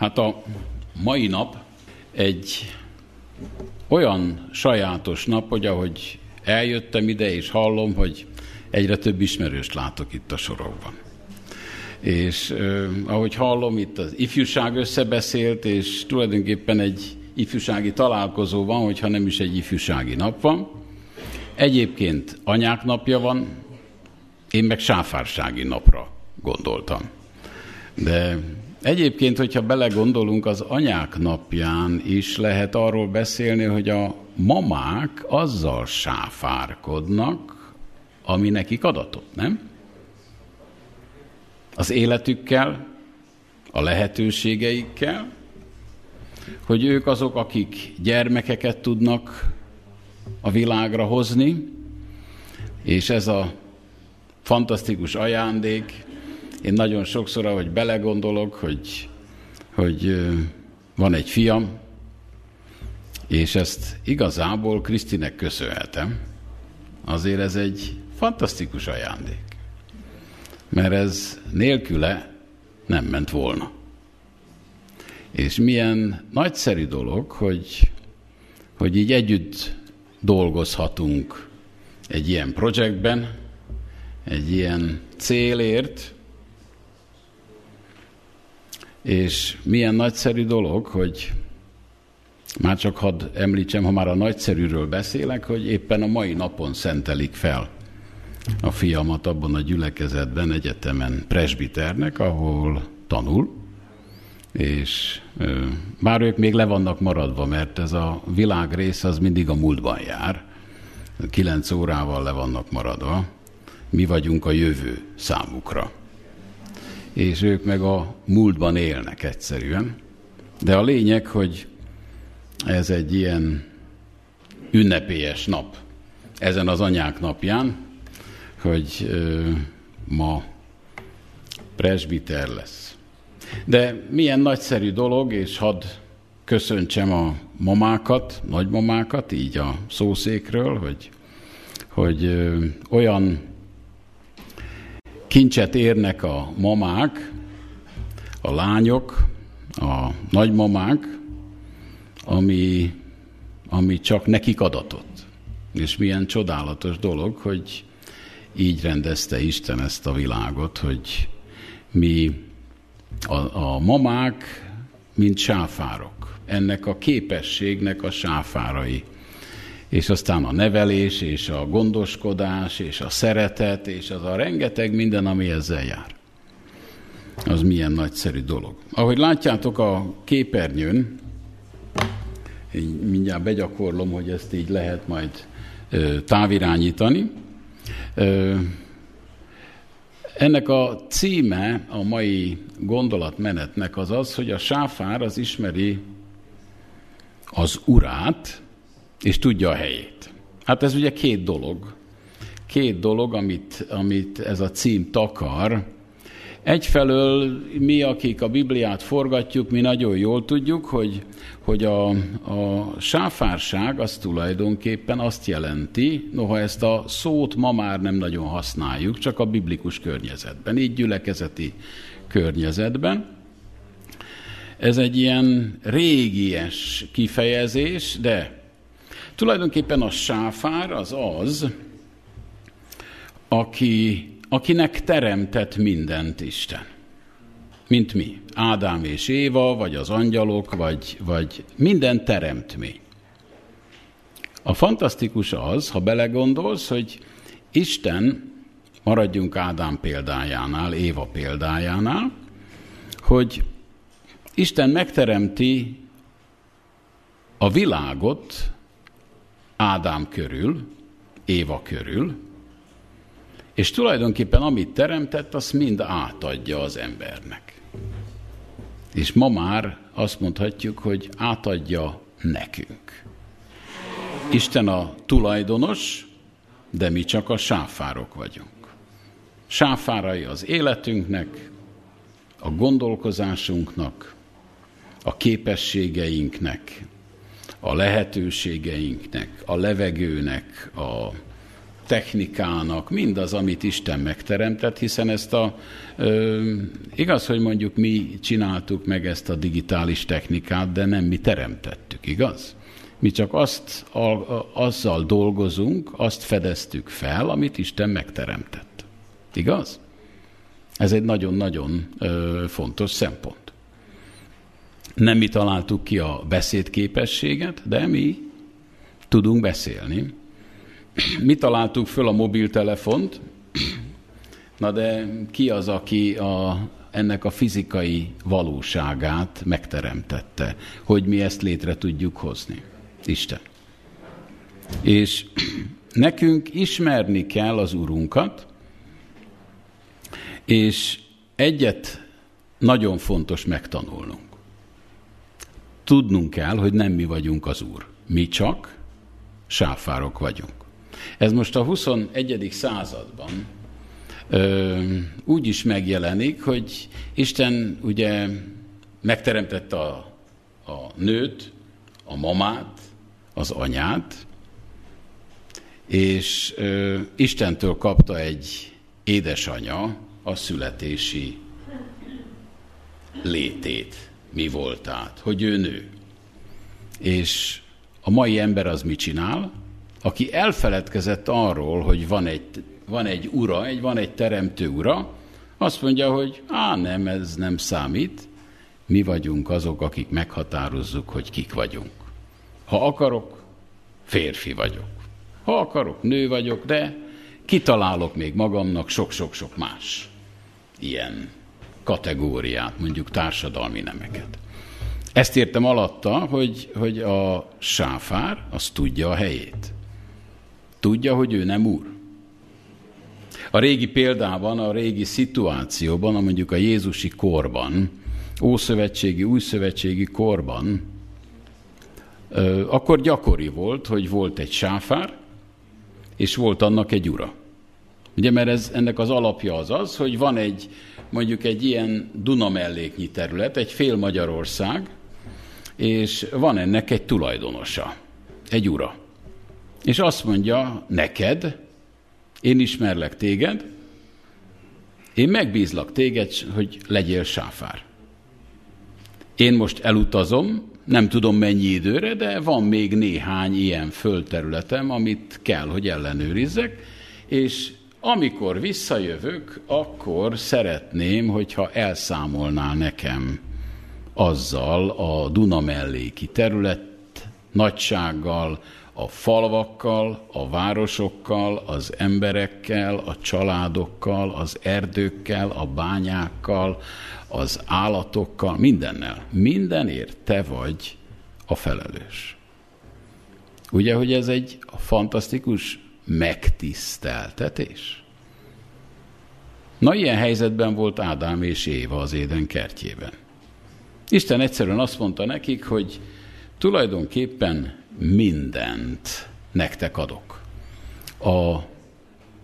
Hát a mai nap egy olyan sajátos nap, hogy ahogy eljöttem ide, és hallom, hogy egyre több ismerőst látok itt a sorokban. És eh, ahogy hallom, itt az ifjúság összebeszélt, és tulajdonképpen egy ifjúsági találkozó van, hogyha nem is egy ifjúsági nap van. Egyébként anyák napja van, én meg sáfársági napra gondoltam. De egyébként, hogyha belegondolunk, az anyák napján is lehet arról beszélni, hogy a mamák azzal sáfárkodnak, ami nekik adatott, nem? Az életükkel, a lehetőségeikkel, hogy ők azok, akik gyermekeket tudnak a világra hozni, és ez a fantasztikus ajándék, én nagyon sokszor, ahogy belegondolok, hogy, hogy van egy fiam, és ezt igazából Krisztinek köszönhetem, azért ez egy fantasztikus ajándék. Mert ez nélküle nem ment volna. És milyen nagyszerű dolog, hogy, hogy így együtt dolgozhatunk egy ilyen projektben, egy ilyen célért, és milyen nagyszerű dolog, hogy már csak hadd említsem, ha már a nagyszerűről beszélek, hogy éppen a mai napon szentelik fel a fiamat abban a gyülekezetben, egyetemen presbiternek, ahol tanul, és bár ők még le vannak maradva, mert ez a világ rész az mindig a múltban jár, kilenc órával le vannak maradva, mi vagyunk a jövő számukra. És ők meg a múltban élnek egyszerűen. De a lényeg, hogy ez egy ilyen ünnepélyes nap, ezen az anyák napján, hogy ö, ma presbiter lesz. De milyen nagyszerű dolog, és hadd köszöntsem a mamákat, nagymamákat, így a szószékről, hogy, hogy ö, olyan kincset érnek a mamák, a lányok, a nagymamák, ami, ami csak nekik adatott. És milyen csodálatos dolog, hogy így rendezte Isten ezt a világot, hogy mi a, a mamák, mint sáfárok. Ennek a képességnek a sáfárai. És aztán a nevelés, és a gondoskodás, és a szeretet, és az a rengeteg minden, ami ezzel jár. Az milyen nagyszerű dolog. Ahogy látjátok a képernyőn, én mindjárt begyakorlom, hogy ezt így lehet majd távirányítani. Ennek a címe a mai gondolatmenetnek az az, hogy a sáfár az ismeri az urát, és tudja a helyét. Hát ez ugye két dolog. Két dolog, amit, amit ez a cím takar. Egyfelől mi, akik a Bibliát forgatjuk, mi nagyon jól tudjuk, hogy, hogy a, a sáfárság az tulajdonképpen azt jelenti, noha ezt a szót ma már nem nagyon használjuk, csak a biblikus környezetben, így gyülekezeti környezetben. Ez egy ilyen régies kifejezés, de tulajdonképpen a sáfár az az, aki, akinek teremtett mindent Isten mint mi. Ádám és Éva, vagy az angyalok, vagy, vagy minden teremtmény. A fantasztikus az, ha belegondolsz, hogy Isten, maradjunk Ádám példájánál, Éva példájánál, hogy Isten megteremti a világot Ádám körül, Éva körül, és tulajdonképpen amit teremtett, azt mind átadja az embernek. És ma már azt mondhatjuk, hogy átadja nekünk. Isten a tulajdonos, de mi csak a sáfárok vagyunk. Sáfárai az életünknek, a gondolkozásunknak, a képességeinknek, a lehetőségeinknek, a levegőnek, a, technikának, mindaz, amit Isten megteremtett, hiszen ezt a, ö, igaz, hogy mondjuk mi csináltuk meg ezt a digitális technikát, de nem mi teremtettük, igaz? Mi csak azt, a, azzal dolgozunk, azt fedeztük fel, amit Isten megteremtett. Igaz? Ez egy nagyon-nagyon fontos szempont. Nem mi találtuk ki a beszédképességet, de mi tudunk beszélni. Mi találtuk föl a mobiltelefont, na de ki az, aki a, ennek a fizikai valóságát megteremtette, hogy mi ezt létre tudjuk hozni? Isten. És nekünk ismerni kell az Urunkat, és egyet nagyon fontos megtanulnunk. Tudnunk kell, hogy nem mi vagyunk az Úr. Mi csak sáfárok vagyunk. Ez most a 21. században ö, úgy is megjelenik, hogy Isten ugye megteremtette a, a nőt, a mamát, az anyát, és ö, Istentől kapta egy édesanya a születési létét, mi voltát, hogy ő nő. És a mai ember az mit csinál? Aki elfeledkezett arról, hogy van egy, van egy ura, egy, van egy teremtő ura, azt mondja, hogy á, nem, ez nem számít, mi vagyunk azok, akik meghatározzuk, hogy kik vagyunk. Ha akarok, férfi vagyok. Ha akarok, nő vagyok, de kitalálok még magamnak sok-sok-sok más ilyen kategóriát, mondjuk társadalmi nemeket. Ezt értem alatta, hogy, hogy a sáfár az tudja a helyét. Tudja, hogy ő nem úr. A régi példában, a régi szituációban, a mondjuk a Jézusi korban, ószövetségi, újszövetségi korban, akkor gyakori volt, hogy volt egy sáfár, és volt annak egy ura. Ugye, mert ez, ennek az alapja az az, hogy van egy, mondjuk egy ilyen Duna melléknyi terület, egy fél Magyarország, és van ennek egy tulajdonosa, egy ura. És azt mondja neked, én ismerlek téged, én megbízlak téged, hogy legyél sáfár. Én most elutazom, nem tudom mennyi időre, de van még néhány ilyen földterületem, amit kell, hogy ellenőrizzek, és amikor visszajövök, akkor szeretném, hogyha elszámolnál nekem azzal a Duna melléki terület nagysággal, a falvakkal, a városokkal, az emberekkel, a családokkal, az erdőkkel, a bányákkal, az állatokkal, mindennel. Mindenért te vagy a felelős. Ugye, hogy ez egy fantasztikus megtiszteltetés? Na, ilyen helyzetben volt Ádám és Éva az Éden kertjében. Isten egyszerűen azt mondta nekik, hogy tulajdonképpen mindent nektek adok. A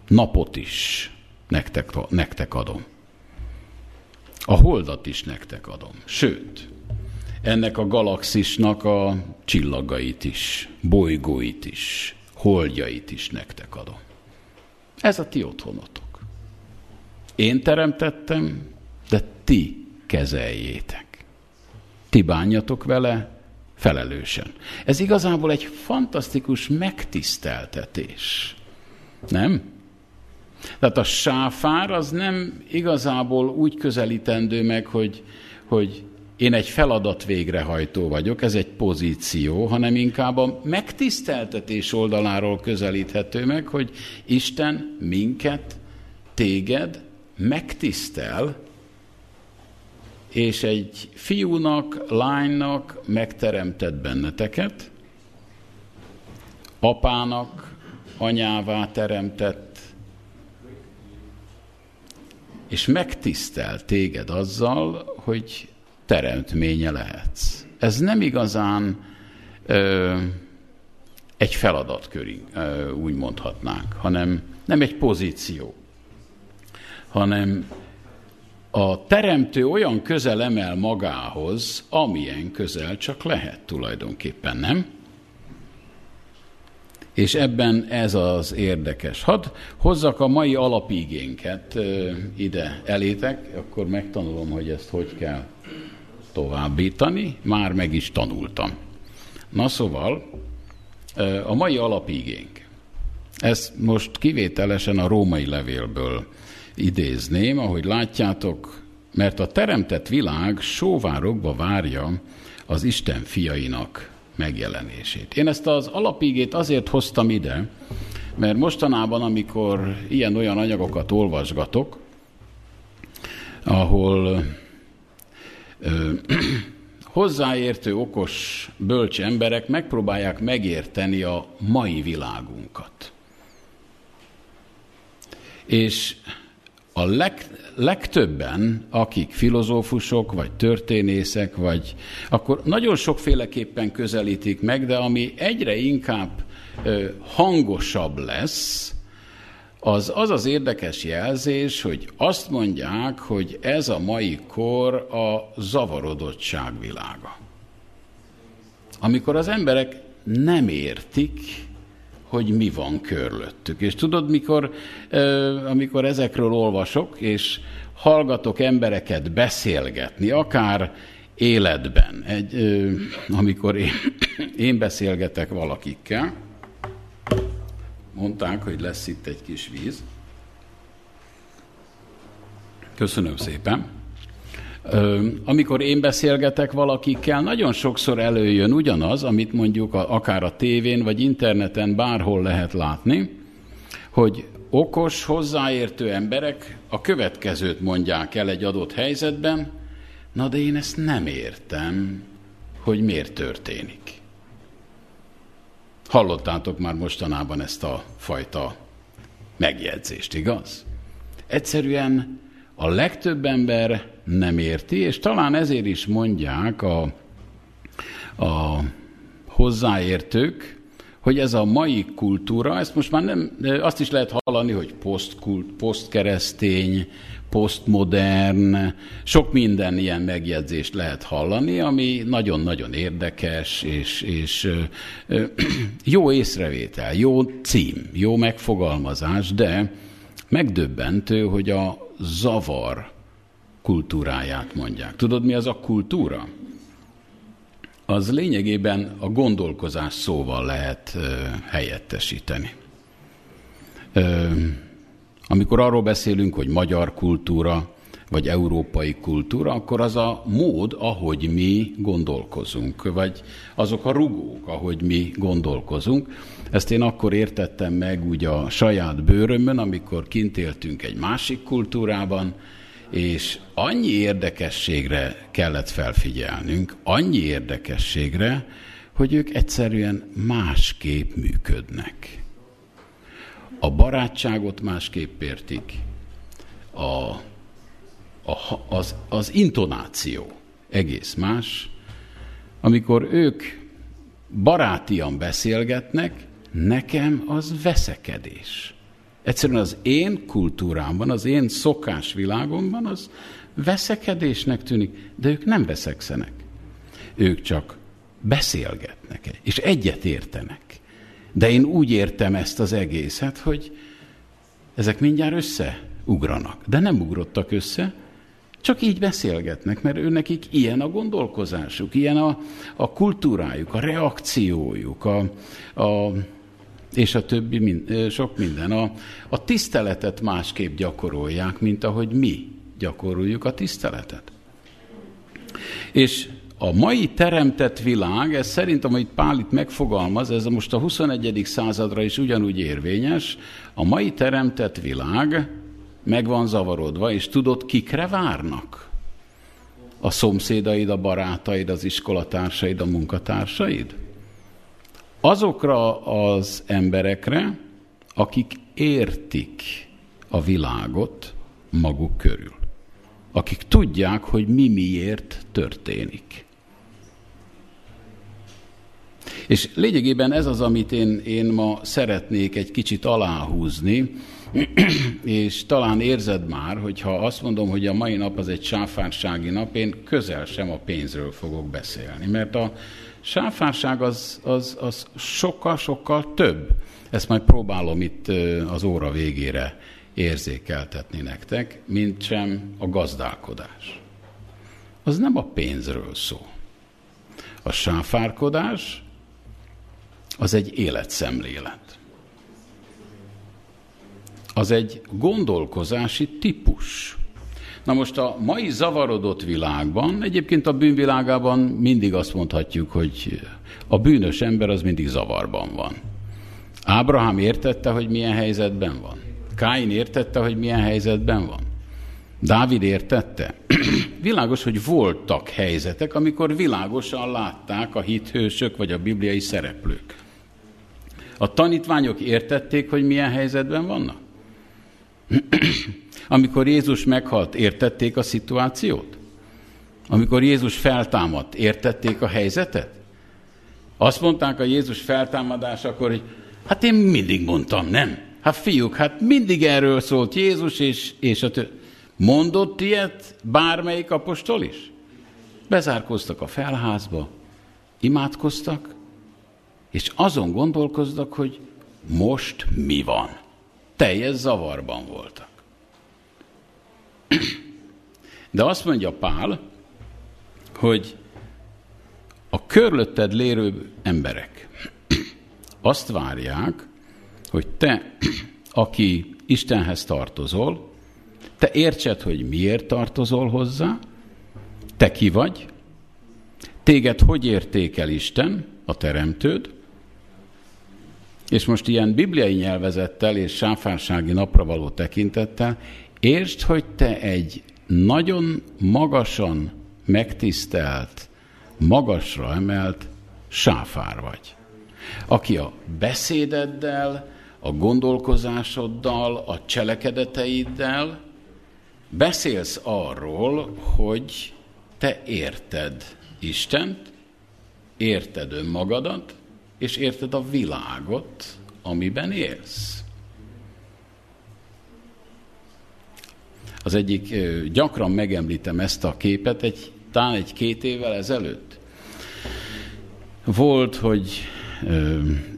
napot is nektek, nektek adom. A holdat is nektek adom. Sőt, ennek a galaxisnak a csillagait is, bolygóit is, holdjait is nektek adom. Ez a ti otthonotok. Én teremtettem, de ti kezeljétek. Ti bánjatok vele felelősen. Ez igazából egy fantasztikus megtiszteltetés. Nem? Tehát a sáfár az nem igazából úgy közelítendő meg, hogy, hogy én egy feladat végrehajtó vagyok, ez egy pozíció, hanem inkább a megtiszteltetés oldaláról közelíthető meg, hogy Isten minket, téged megtisztel, és egy fiúnak, lánynak megteremtett benneteket, apának, anyává teremtett, és megtisztel téged azzal, hogy teremtménye lehetsz. Ez nem igazán ö, egy feladatkör, ö, úgy mondhatnánk, hanem nem egy pozíció, hanem a teremtő olyan közel emel magához, amilyen közel csak lehet tulajdonképpen, nem? És ebben ez az érdekes. Hadd hozzak a mai alapigénket ide elétek, akkor megtanulom, hogy ezt hogy kell továbbítani. Már meg is tanultam. Na szóval, a mai alapigénk. Ezt most kivételesen a római levélből idézném, ahogy látjátok, mert a teremtett világ sóvárokba várja az Isten fiainak megjelenését. Én ezt az alapigét azért hoztam ide, mert mostanában, amikor ilyen-olyan anyagokat olvasgatok, ahol hozzáértő, okos, bölcs emberek megpróbálják megérteni a mai világunkat. És a leg, legtöbben, akik filozófusok, vagy történészek, vagy akkor nagyon sokféleképpen közelítik meg, de ami egyre inkább ö, hangosabb lesz, az az az érdekes jelzés, hogy azt mondják, hogy ez a mai kor a zavarodottság világa. Amikor az emberek nem értik, hogy mi van körülöttük. És tudod, mikor, amikor ezekről olvasok, és hallgatok embereket beszélgetni, akár életben, egy, amikor én, én beszélgetek valakikkel, mondták, hogy lesz itt egy kis víz. Köszönöm szépen. Amikor én beszélgetek valakikkel, nagyon sokszor előjön ugyanaz, amit mondjuk akár a tévén vagy interneten bárhol lehet látni, hogy okos, hozzáértő emberek a következőt mondják el egy adott helyzetben, na de én ezt nem értem, hogy miért történik. Hallottátok már mostanában ezt a fajta megjegyzést, igaz? Egyszerűen a legtöbb ember nem érti, és talán ezért is mondják a, a hozzáértők, hogy ez a mai kultúra, ezt most már nem, azt is lehet hallani, hogy posztkeresztény, posztmodern, sok minden ilyen megjegyzést lehet hallani, ami nagyon-nagyon érdekes, és, és jó észrevétel, jó cím, jó megfogalmazás, de megdöbbentő, hogy a zavar kultúráját mondják. Tudod, mi az a kultúra? Az lényegében a gondolkozás szóval lehet ö, helyettesíteni. Ö, amikor arról beszélünk, hogy magyar kultúra, vagy európai kultúra, akkor az a mód, ahogy mi gondolkozunk, vagy azok a rugók, ahogy mi gondolkozunk. Ezt én akkor értettem meg úgy a saját bőrömön, amikor kint éltünk egy másik kultúrában, és annyi érdekességre kellett felfigyelnünk, annyi érdekességre, hogy ők egyszerűen másképp működnek. A barátságot másképp értik, a, a, az, az intonáció egész más. Amikor ők barátian beszélgetnek, nekem az veszekedés. Egyszerűen az én kultúrámban, az én szokás világomban az veszekedésnek tűnik, de ők nem veszekszenek. Ők csak beszélgetnek, és egyet értenek. De én úgy értem ezt az egészet, hogy ezek mindjárt összeugranak. De nem ugrottak össze, csak így beszélgetnek, mert ő nekik ilyen a gondolkozásuk, ilyen a, a kultúrájuk, a reakciójuk, a, a és a többi, mind, sok minden. A, a tiszteletet másképp gyakorolják, mint ahogy mi gyakoroljuk a tiszteletet. És a mai teremtett világ, ez szerintem, amit Pál itt megfogalmaz, ez most a 21. századra is ugyanúgy érvényes, a mai teremtett világ meg van zavarodva, és tudod, kikre várnak? A szomszédaid, a barátaid, az iskolatársaid, a munkatársaid? azokra az emberekre, akik értik a világot maguk körül. Akik tudják, hogy mi miért történik. És lényegében ez az, amit én, én ma szeretnék egy kicsit aláhúzni, és talán érzed már, hogyha azt mondom, hogy a mai nap az egy sáfársági nap, én közel sem a pénzről fogok beszélni, mert a Sáfárság az, az, az sokkal-sokkal több. Ezt majd próbálom itt az óra végére érzékeltetni nektek, mint sem a gazdálkodás. Az nem a pénzről szól. A sáfárkodás az egy életszemlélet. Az egy gondolkozási típus. Na most a mai zavarodott világban, egyébként a bűnvilágában mindig azt mondhatjuk, hogy a bűnös ember az mindig zavarban van. Ábrahám értette, hogy milyen helyzetben van. Káin értette, hogy milyen helyzetben van. Dávid értette? Világos, hogy voltak helyzetek, amikor világosan látták a hithősök vagy a bibliai szereplők. A tanítványok értették, hogy milyen helyzetben vannak? Amikor Jézus meghalt, értették a szituációt? Amikor Jézus feltámadt, értették a helyzetet? Azt mondták a Jézus feltámadásakor, hogy hát én mindig mondtam, nem? Hát fiúk, hát mindig erről szólt Jézus, és, és a tő... Mondott ilyet bármelyik apostol is? Bezárkoztak a felházba, imádkoztak, és azon gondolkoztak, hogy most mi van. Teljes zavarban voltak. De azt mondja Pál, hogy a körülötted lérő emberek azt várják, hogy te, aki Istenhez tartozol, te értsed, hogy miért tartozol hozzá, te ki vagy, téged hogy értékel Isten, a teremtőd, és most ilyen bibliai nyelvezettel és sáfársági napra való tekintettel értsd, hogy te egy nagyon magasan megtisztelt, magasra emelt sáfár vagy, aki a beszédeddel, a gondolkozásoddal, a cselekedeteiddel beszélsz arról, hogy te érted Istent, érted önmagadat, és érted a világot, amiben élsz. Az egyik, gyakran megemlítem ezt a képet, egy, talán egy-két évvel ezelőtt. Volt, hogy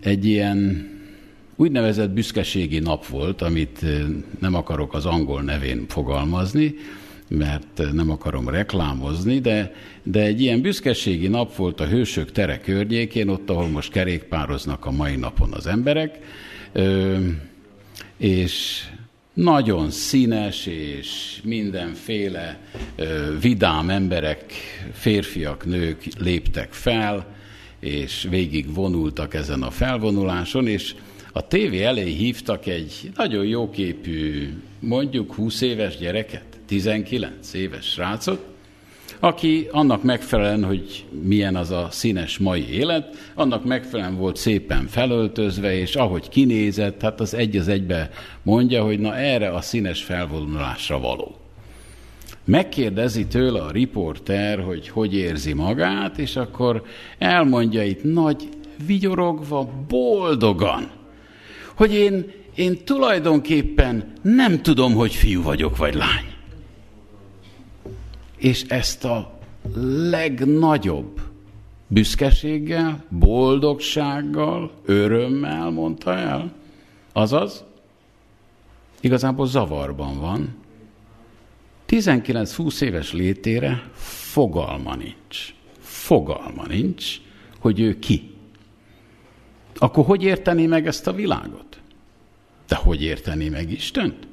egy ilyen úgynevezett büszkeségi nap volt, amit nem akarok az angol nevén fogalmazni, mert nem akarom reklámozni, de, de egy ilyen büszkeségi nap volt a Hősök tere környékén, ott, ahol most kerékpároznak a mai napon az emberek, és nagyon színes és mindenféle vidám emberek, férfiak, nők léptek fel, és végig vonultak ezen a felvonuláson, és a tévé elé hívtak egy nagyon jóképű, mondjuk 20 éves gyereket, 19 éves srácot, aki annak megfelelően, hogy milyen az a színes mai élet, annak megfelelően volt szépen felöltözve, és ahogy kinézett, hát az egy az egybe mondja, hogy na erre a színes felvonulásra való. Megkérdezi tőle a riporter, hogy hogy érzi magát, és akkor elmondja itt nagy, vigyorogva, boldogan, hogy én, én tulajdonképpen nem tudom, hogy fiú vagyok, vagy lány. És ezt a legnagyobb büszkeséggel, boldogsággal, örömmel mondta el. Azaz, igazából zavarban van. 19-20 éves létére fogalma nincs. Fogalma nincs, hogy ő ki. Akkor hogy értené meg ezt a világot? De hogy értené meg Istent?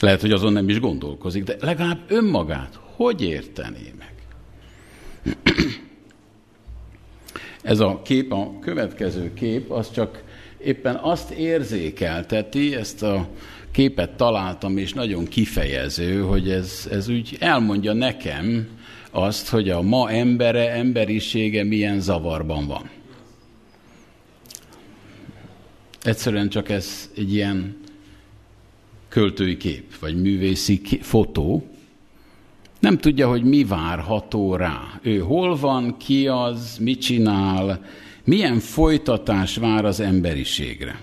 Lehet, hogy azon nem is gondolkozik, de legalább önmagát hogy értené meg? Ez a kép, a következő kép, az csak éppen azt érzékelteti, ezt a képet találtam, és nagyon kifejező, hogy ez, ez úgy elmondja nekem azt, hogy a ma embere, emberisége milyen zavarban van. Egyszerűen csak ez egy ilyen költői kép, vagy művészi kép, fotó, nem tudja, hogy mi várható rá. Ő hol van, ki az, mit csinál, milyen folytatás vár az emberiségre.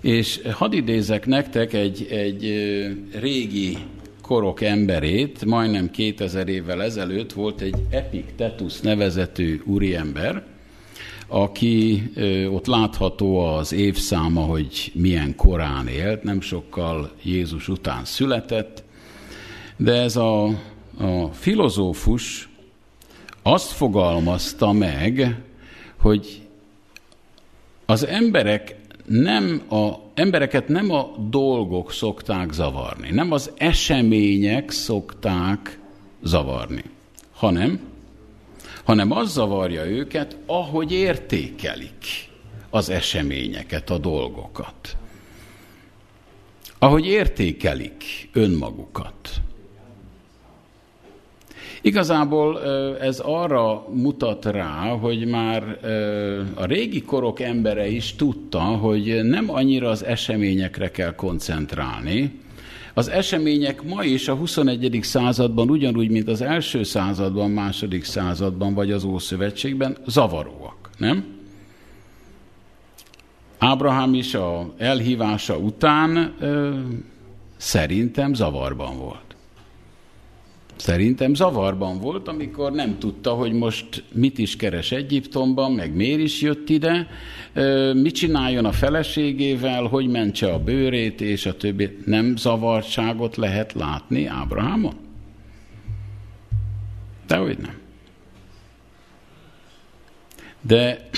És hadd idézek nektek egy, egy régi korok emberét, majdnem 2000 évvel ezelőtt volt egy Epictetus nevezetű úriember, aki ott látható az évszáma, hogy milyen korán élt, nem sokkal Jézus után született, de ez a, a filozófus azt fogalmazta meg, hogy az emberek nem a, embereket nem a dolgok szokták zavarni, nem az események szokták zavarni, hanem, hanem az zavarja őket, ahogy értékelik az eseményeket, a dolgokat. Ahogy értékelik önmagukat. Igazából ez arra mutat rá, hogy már a régi korok embere is tudta, hogy nem annyira az eseményekre kell koncentrálni. Az események ma is a 21. században, ugyanúgy, mint az első században, második században, vagy az Ószövetségben, zavaróak, nem? Ábrahám is a elhívása után ö, szerintem zavarban volt. Szerintem zavarban volt, amikor nem tudta, hogy most mit is keres Egyiptomban, meg miért is jött ide, mit csináljon a feleségével, hogy mentse a bőrét, és a többi. Nem zavartságot lehet látni Ábrahámon? Dehogy nem. De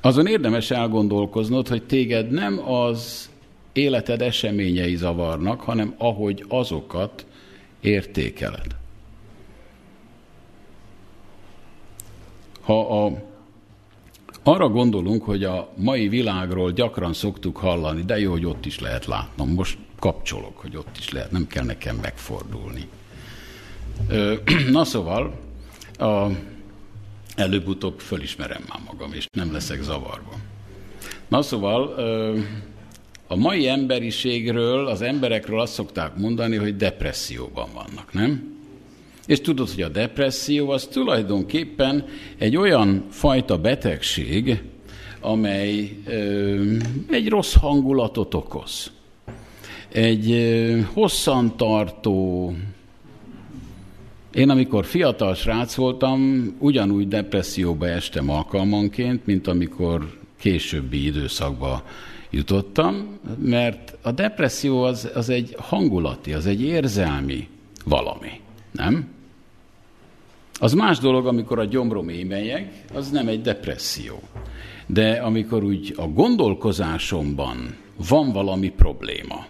azon érdemes elgondolkoznod, hogy téged nem az életed eseményei zavarnak, hanem ahogy azokat értékeled. Ha a, arra gondolunk, hogy a mai világról gyakran szoktuk hallani, de jó, hogy ott is lehet látnom. Most kapcsolok, hogy ott is lehet, nem kell nekem megfordulni. Na szóval, a, előbb-utóbb fölismerem már magam, és nem leszek zavarba. Na szóval, a mai emberiségről, az emberekről azt szokták mondani, hogy depresszióban vannak, nem? És tudod, hogy a depresszió az tulajdonképpen egy olyan fajta betegség, amely ö, egy rossz hangulatot okoz. Egy ö, hosszantartó... Én amikor fiatal srác voltam, ugyanúgy depresszióba estem alkalmanként, mint amikor későbbi időszakban jutottam, mert a depresszió az, az egy hangulati, az egy érzelmi valami, nem? Az más dolog, amikor a gyomrom émelyeg, az nem egy depresszió. De amikor úgy a gondolkozásomban van valami probléma,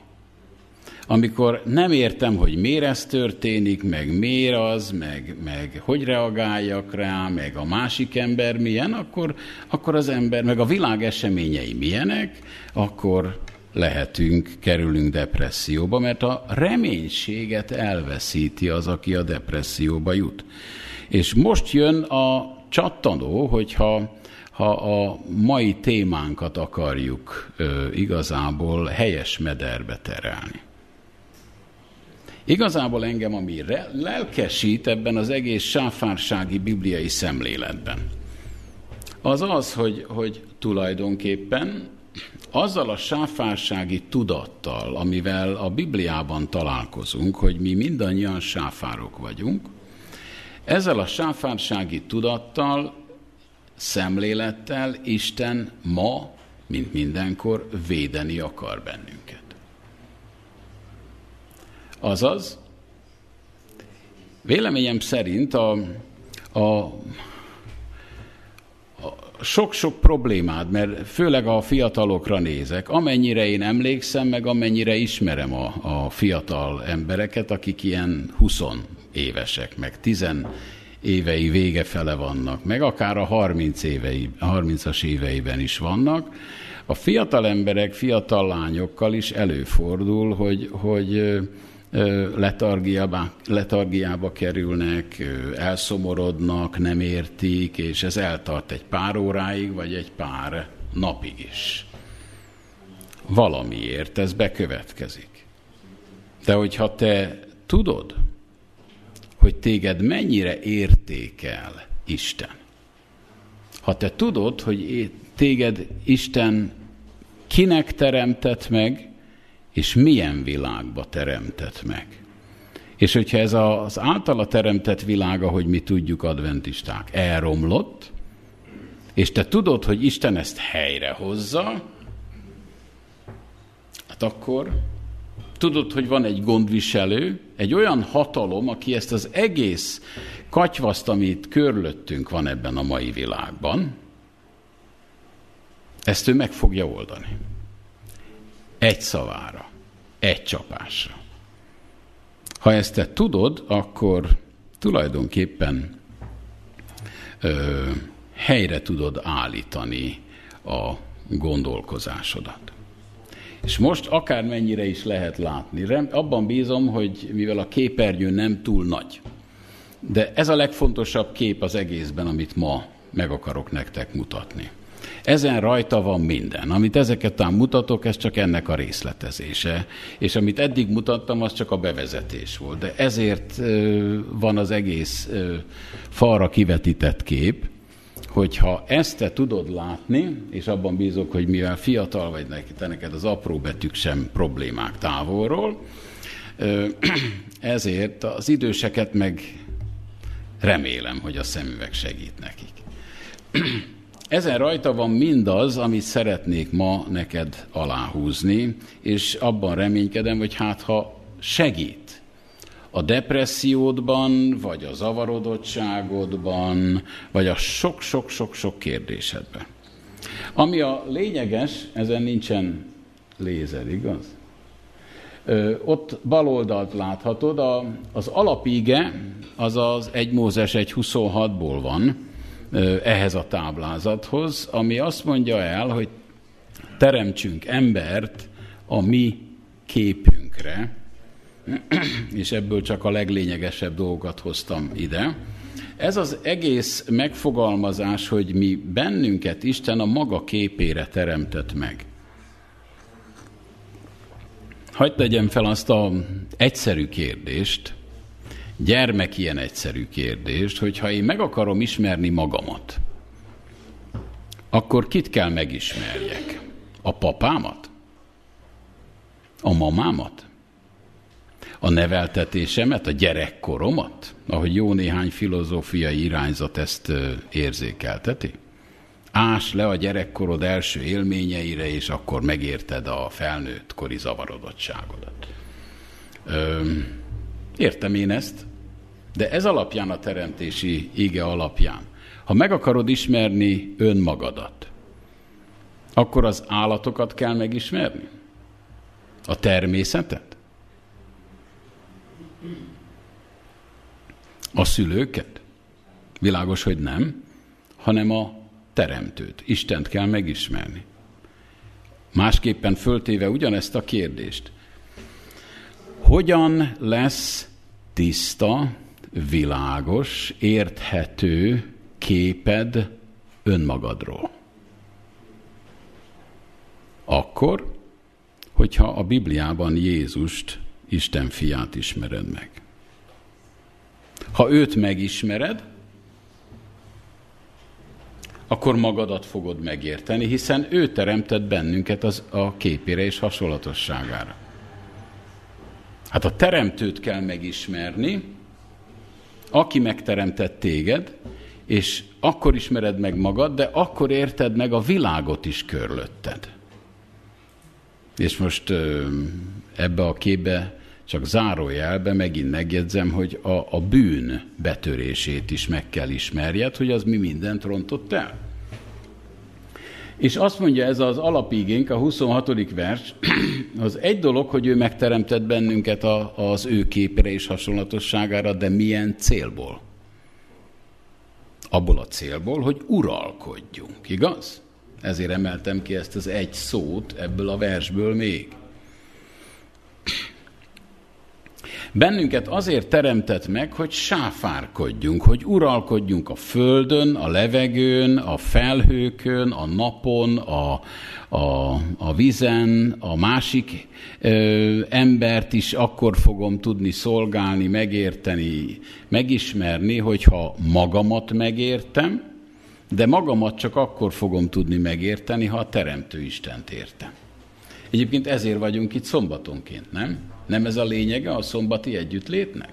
amikor nem értem, hogy miért ez történik, meg miért az, meg, meg hogy reagáljak rá, meg a másik ember milyen, akkor, akkor az ember, meg a világ eseményei milyenek, akkor lehetünk, kerülünk depresszióba, mert a reménységet elveszíti az, aki a depresszióba jut. És most jön a csattanó, hogyha ha a mai témánkat akarjuk ö, igazából helyes mederbe terelni. Igazából engem, ami lelkesít ebben az egész sáfársági bibliai szemléletben, az az, hogy, hogy tulajdonképpen azzal a sáfársági tudattal, amivel a Bibliában találkozunk, hogy mi mindannyian sáfárok vagyunk, ezzel a sáfársági tudattal, szemlélettel Isten ma, mint mindenkor, védeni akar bennünket. Azaz, véleményem szerint a, a sok-sok problémád, mert főleg a fiatalokra nézek, amennyire én emlékszem, meg amennyire ismerem a, a fiatal embereket, akik ilyen 20 évesek, meg 10 évei vége fele vannak, meg akár a 30 évei, 30-as éveiben is vannak, a fiatal emberek, fiatal lányokkal is előfordul, hogy, hogy letargiába, letargiába kerülnek, elszomorodnak, nem értik, és ez eltart egy pár óráig, vagy egy pár napig is. Valamiért ez bekövetkezik. De hogyha te tudod, hogy téged mennyire értékel Isten, ha te tudod, hogy téged Isten kinek teremtett meg, és milyen világba teremtett meg. És hogyha ez az általa teremtett világ, ahogy mi tudjuk, adventisták, elromlott, és te tudod, hogy Isten ezt helyrehozza, hát akkor tudod, hogy van egy gondviselő, egy olyan hatalom, aki ezt az egész katyvaszt, amit körülöttünk van ebben a mai világban, ezt ő meg fogja oldani. Egy szavára, egy csapásra. Ha ezt te tudod, akkor tulajdonképpen ö, helyre tudod állítani a gondolkozásodat. És most akármennyire is lehet látni, abban bízom, hogy mivel a képernyő nem túl nagy, de ez a legfontosabb kép az egészben, amit ma meg akarok nektek mutatni. Ezen rajta van minden. Amit ezeket talán mutatok, ez csak ennek a részletezése. És amit eddig mutattam, az csak a bevezetés volt. De ezért van az egész falra kivetített kép, hogyha ezt te tudod látni, és abban bízok, hogy mivel fiatal vagy, te neked az apró betűk sem problémák távolról, ezért az időseket meg remélem, hogy a szemüveg segít nekik. Ezen rajta van mindaz, amit szeretnék ma neked aláhúzni, és abban reménykedem, hogy hát ha segít a depressziódban, vagy a zavarodottságodban, vagy a sok-sok-sok-sok kérdésedben. Ami a lényeges, ezen nincsen lézer, igaz? Ö, ott baloldalt láthatod, a, az alapíge, az az 1 Mózes 1.26-ból van, ehhez a táblázathoz, ami azt mondja el, hogy teremtsünk embert a mi képünkre, és ebből csak a leglényegesebb dolgokat hoztam ide. Ez az egész megfogalmazás, hogy mi bennünket Isten a maga képére teremtett meg. Hagy tegyem fel azt a egyszerű kérdést, gyermek ilyen egyszerű kérdést, hogy ha én meg akarom ismerni magamat, akkor kit kell megismerjek? A papámat? A mamámat? A neveltetésemet, a gyerekkoromat? Ahogy jó néhány filozófiai irányzat ezt érzékelteti? Ás le a gyerekkorod első élményeire, és akkor megérted a felnőtt kori zavarodottságodat. Öm, Értem én ezt, de ez alapján a teremtési ige alapján. Ha meg akarod ismerni önmagadat, akkor az állatokat kell megismerni? A természetet? A szülőket? Világos, hogy nem, hanem a teremtőt. Istent kell megismerni. Másképpen föltéve ugyanezt a kérdést. Hogyan lesz tiszta, világos, érthető képed önmagadról? Akkor, hogyha a Bibliában Jézust, Isten fiát ismered meg. Ha őt megismered, akkor magadat fogod megérteni, hiszen ő teremtett bennünket az, a képére és hasonlatosságára. Hát a teremtőt kell megismerni, aki megteremtett téged, és akkor ismered meg magad, de akkor érted meg a világot is körülötted. És most ebbe a képbe csak zárójelbe megint megjegyzem, hogy a, a bűn betörését is meg kell ismerjed, hogy az mi mindent rontott el. És azt mondja ez az alapigénk, a 26. vers, az egy dolog, hogy ő megteremtett bennünket a, az ő képre és hasonlatosságára, de milyen célból? Abból a célból, hogy uralkodjunk, igaz? Ezért emeltem ki ezt az egy szót ebből a versből még. Bennünket azért teremtett meg, hogy sáfárkodjunk, hogy uralkodjunk a földön, a levegőn, a felhőkön, a napon, a, a, a vizen, a másik ö, embert is akkor fogom tudni szolgálni, megérteni, megismerni, hogyha magamat megértem, de magamat csak akkor fogom tudni megérteni, ha a Teremtő Istent értem. Egyébként ezért vagyunk itt szombatonként, nem? Nem ez a lényege a szombati együttlétnek?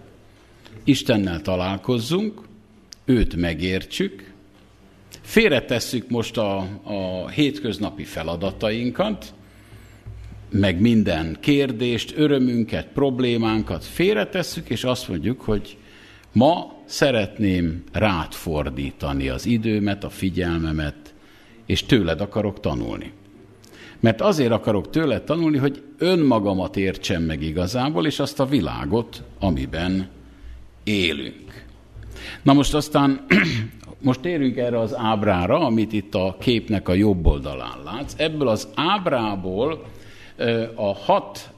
Istennel találkozzunk, őt megértsük, félretesszük most a, a hétköznapi feladatainkat, meg minden kérdést, örömünket, problémánkat félretesszük, és azt mondjuk, hogy ma szeretném rád fordítani az időmet, a figyelmemet, és tőled akarok tanulni. Mert azért akarok tőled tanulni, hogy önmagamat értsem meg igazából, és azt a világot, amiben élünk. Na most aztán, most térünk erre az ábrára, amit itt a képnek a jobb oldalán látsz. Ebből az ábrából a hat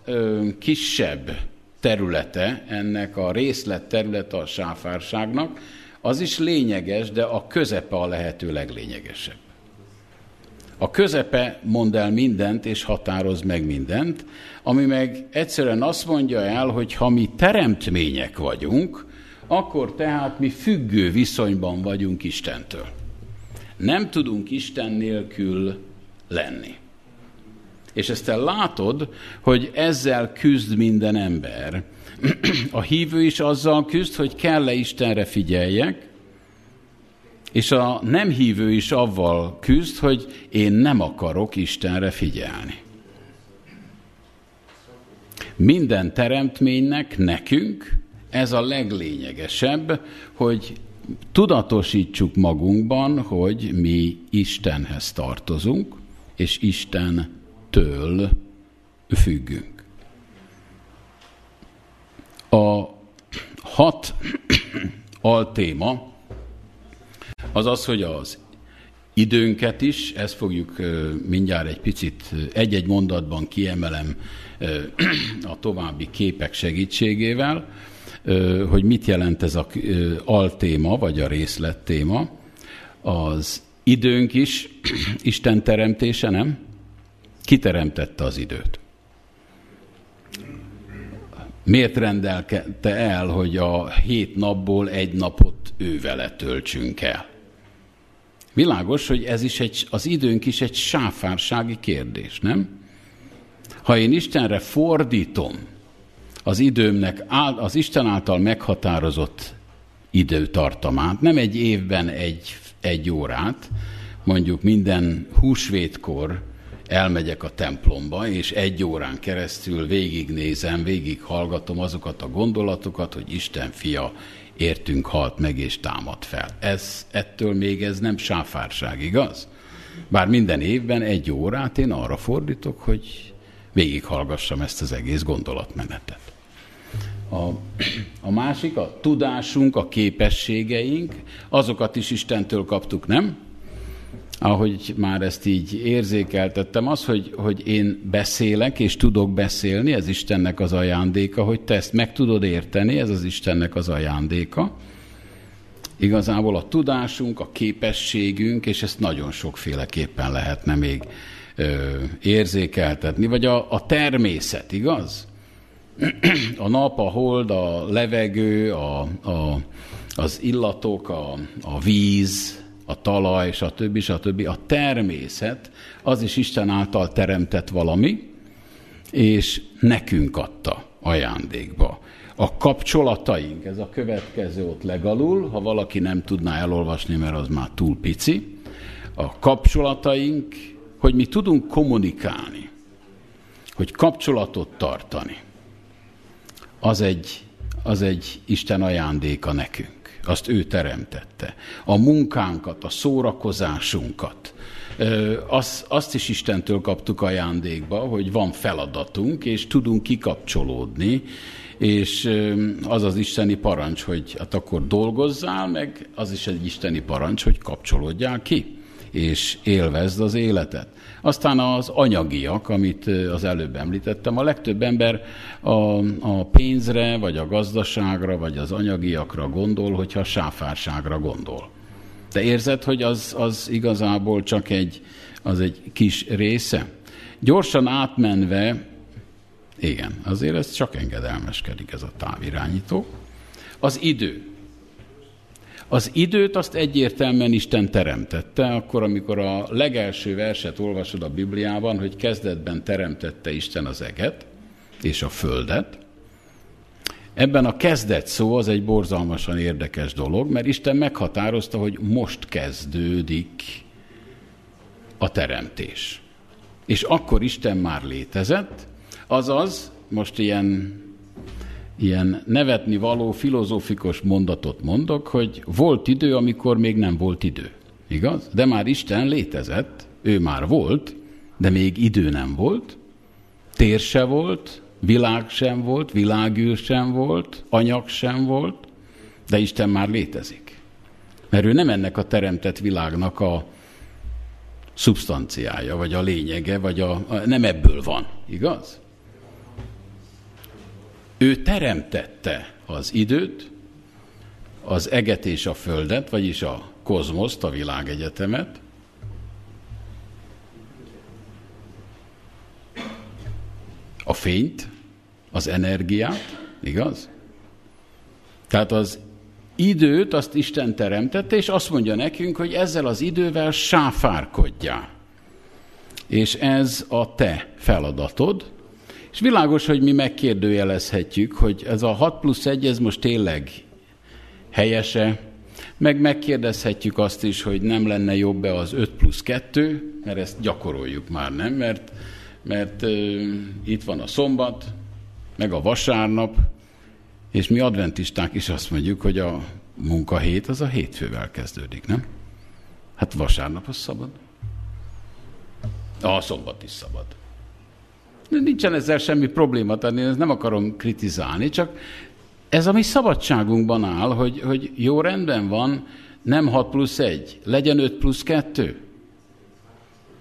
kisebb területe, ennek a részlet területe a sáfárságnak, az is lényeges, de a közepe a lehető leglényegesebb. A közepe mond el mindent, és határoz meg mindent, ami meg egyszerűen azt mondja el, hogy ha mi teremtmények vagyunk, akkor tehát mi függő viszonyban vagyunk Istentől. Nem tudunk Isten nélkül lenni. És ezt te látod, hogy ezzel küzd minden ember. A hívő is azzal küzd, hogy kell-e Istenre figyeljek, és a nem hívő is avval küzd, hogy én nem akarok Istenre figyelni. Minden teremtménynek, nekünk ez a leglényegesebb, hogy tudatosítsuk magunkban, hogy mi Istenhez tartozunk, és Istentől függünk. A hat altéma az az, hogy az időnket is, ezt fogjuk mindjárt egy picit, egy-egy mondatban kiemelem a további képek segítségével, hogy mit jelent ez a altéma, vagy a részlettéma. Az időnk is Isten teremtése, nem? Ki teremtette az időt? Miért rendelkedte el, hogy a hét napból egy napot ő töltsünk el? Világos, hogy ez is egy, az időnk is egy sáfársági kérdés, nem? Ha én Istenre fordítom az időmnek az Isten által meghatározott időtartamát, nem egy évben egy, egy órát, mondjuk minden húsvétkor elmegyek a templomba, és egy órán keresztül végignézem, végighallgatom azokat a gondolatokat, hogy Isten fia értünk, halt meg és támad fel. Ez, ettől még ez nem sáfárság, igaz? Bár minden évben egy órát én arra fordítok, hogy végighallgassam ezt az egész gondolatmenetet. A, a másik, a tudásunk, a képességeink, azokat is Istentől kaptuk, nem? Ahogy már ezt így érzékeltettem, az, hogy, hogy én beszélek és tudok beszélni, ez Istennek az ajándéka, hogy te ezt meg tudod érteni, ez az Istennek az ajándéka. Igazából a tudásunk, a képességünk, és ezt nagyon sokféleképpen lehetne még ö, érzékeltetni, vagy a, a természet, igaz? A nap, a hold, a levegő, a, a, az illatok, a, a víz, a talaj, stb. stb. A természet az is Isten által teremtett valami, és nekünk adta ajándékba. A kapcsolataink, ez a következő ott legalul, ha valaki nem tudná elolvasni, mert az már túl pici. A kapcsolataink, hogy mi tudunk kommunikálni, hogy kapcsolatot tartani, az egy, az egy Isten ajándéka nekünk azt ő teremtette. A munkánkat, a szórakozásunkat, azt, azt is Istentől kaptuk ajándékba, hogy van feladatunk, és tudunk kikapcsolódni, és az az isteni parancs, hogy hát akkor dolgozzál, meg az is egy isteni parancs, hogy kapcsolódjál ki, és élvezd az életet. Aztán az anyagiak, amit az előbb említettem, a legtöbb ember a, a pénzre, vagy a gazdaságra, vagy az anyagiakra gondol, hogyha a sáfárságra gondol. De érzed, hogy az, az igazából csak egy, az egy kis része? Gyorsan átmenve, igen, azért ez csak engedelmeskedik ez a távirányító. Az idő. Az időt azt egyértelműen Isten teremtette, akkor, amikor a legelső verset olvasod a Bibliában, hogy kezdetben teremtette Isten az eget és a földet. Ebben a kezdet szó az egy borzalmasan érdekes dolog, mert Isten meghatározta, hogy most kezdődik a teremtés. És akkor Isten már létezett, azaz, most ilyen ilyen nevetni való filozófikus mondatot mondok, hogy volt idő, amikor még nem volt idő. Igaz? De már Isten létezett, ő már volt, de még idő nem volt, tér se volt, világ sem volt, világűr sem volt, anyag sem volt, de Isten már létezik. Mert ő nem ennek a teremtett világnak a szubstanciája, vagy a lényege, vagy a, a nem ebből van, igaz? Ő teremtette az időt, az eget és a földet, vagyis a kozmoszt, a világegyetemet, a fényt, az energiát, igaz? Tehát az időt azt Isten teremtette, és azt mondja nekünk, hogy ezzel az idővel sáfárkodjál. És ez a te feladatod, és világos, hogy mi megkérdőjelezhetjük, hogy ez a 6 plusz 1, ez most tényleg helyese, meg megkérdezhetjük azt is, hogy nem lenne jobb-e az 5 plusz 2, mert ezt gyakoroljuk már, nem? Mert, mert uh, itt van a szombat, meg a vasárnap, és mi adventisták is azt mondjuk, hogy a munkahét az a hétfővel kezdődik, nem? Hát vasárnap az szabad. A szombat is szabad. Nincsen ezzel semmi probléma tenni, ezt nem akarom kritizálni, csak ez a mi szabadságunkban áll, hogy, hogy jó rendben van, nem 6 plusz 1, legyen 5 plusz 2.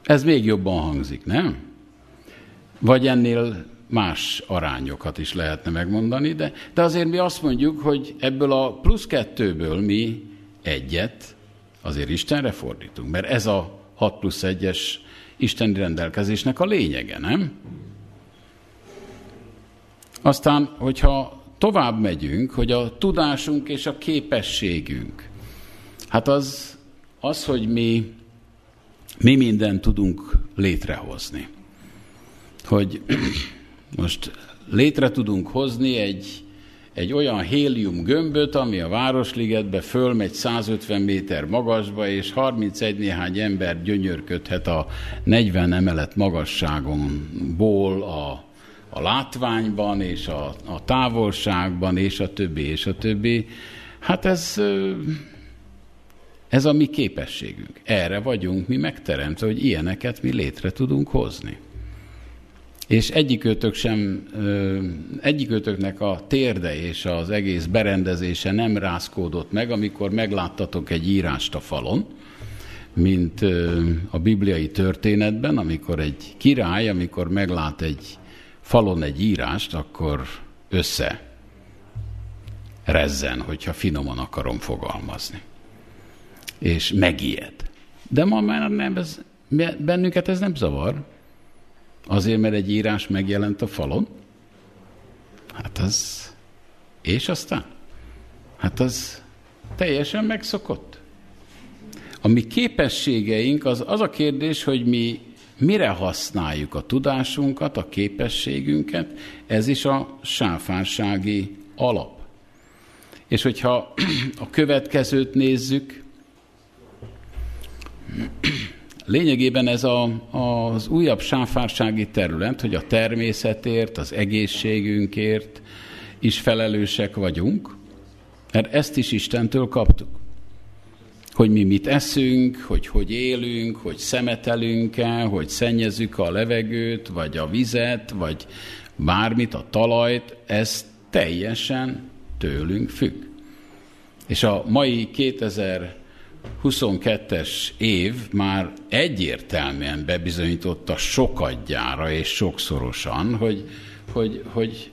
Ez még jobban hangzik, nem? Vagy ennél más arányokat is lehetne megmondani, de, de azért mi azt mondjuk, hogy ebből a plusz kettőből mi egyet azért Istenre fordítunk, mert ez a 6 plusz 1-es isteni rendelkezésnek a lényege, nem? Aztán, hogyha tovább megyünk, hogy a tudásunk és a képességünk, hát az, az hogy mi, mi mindent tudunk létrehozni. Hogy most létre tudunk hozni egy, egy olyan hélium gömböt, ami a Városligetbe fölmegy 150 méter magasba, és 31 néhány ember gyönyörködhet a 40 emelet magasságonból a a látványban, és a, a távolságban, és a többi, és a többi. Hát ez, ez a mi képességünk. Erre vagyunk mi megteremtve, hogy ilyeneket mi létre tudunk hozni. És egyikőtök sem, egyikőtöknek a térde és az egész berendezése nem rázkódott meg, amikor megláttatok egy írást a falon, mint a bibliai történetben, amikor egy király, amikor meglát egy falon egy írást, akkor össze rezzen, hogyha finoman akarom fogalmazni. És megijed. De ma már nem, ez, bennünket ez nem zavar. Azért, mert egy írás megjelent a falon. Hát az... És aztán? Hát az teljesen megszokott. A mi képességeink, az, az a kérdés, hogy mi mire használjuk a tudásunkat, a képességünket, ez is a sáfársági alap. És hogyha a következőt nézzük, lényegében ez a, az újabb sáfársági terület, hogy a természetért, az egészségünkért is felelősek vagyunk, mert ezt is Istentől kaptuk hogy mi mit eszünk, hogy hogy élünk, hogy szemetelünk-e, hogy szennyezzük a levegőt, vagy a vizet, vagy bármit, a talajt, ez teljesen tőlünk függ. És a mai 2022-es év már egyértelműen bebizonyította sokadjára és sokszorosan, hogy, hogy, hogy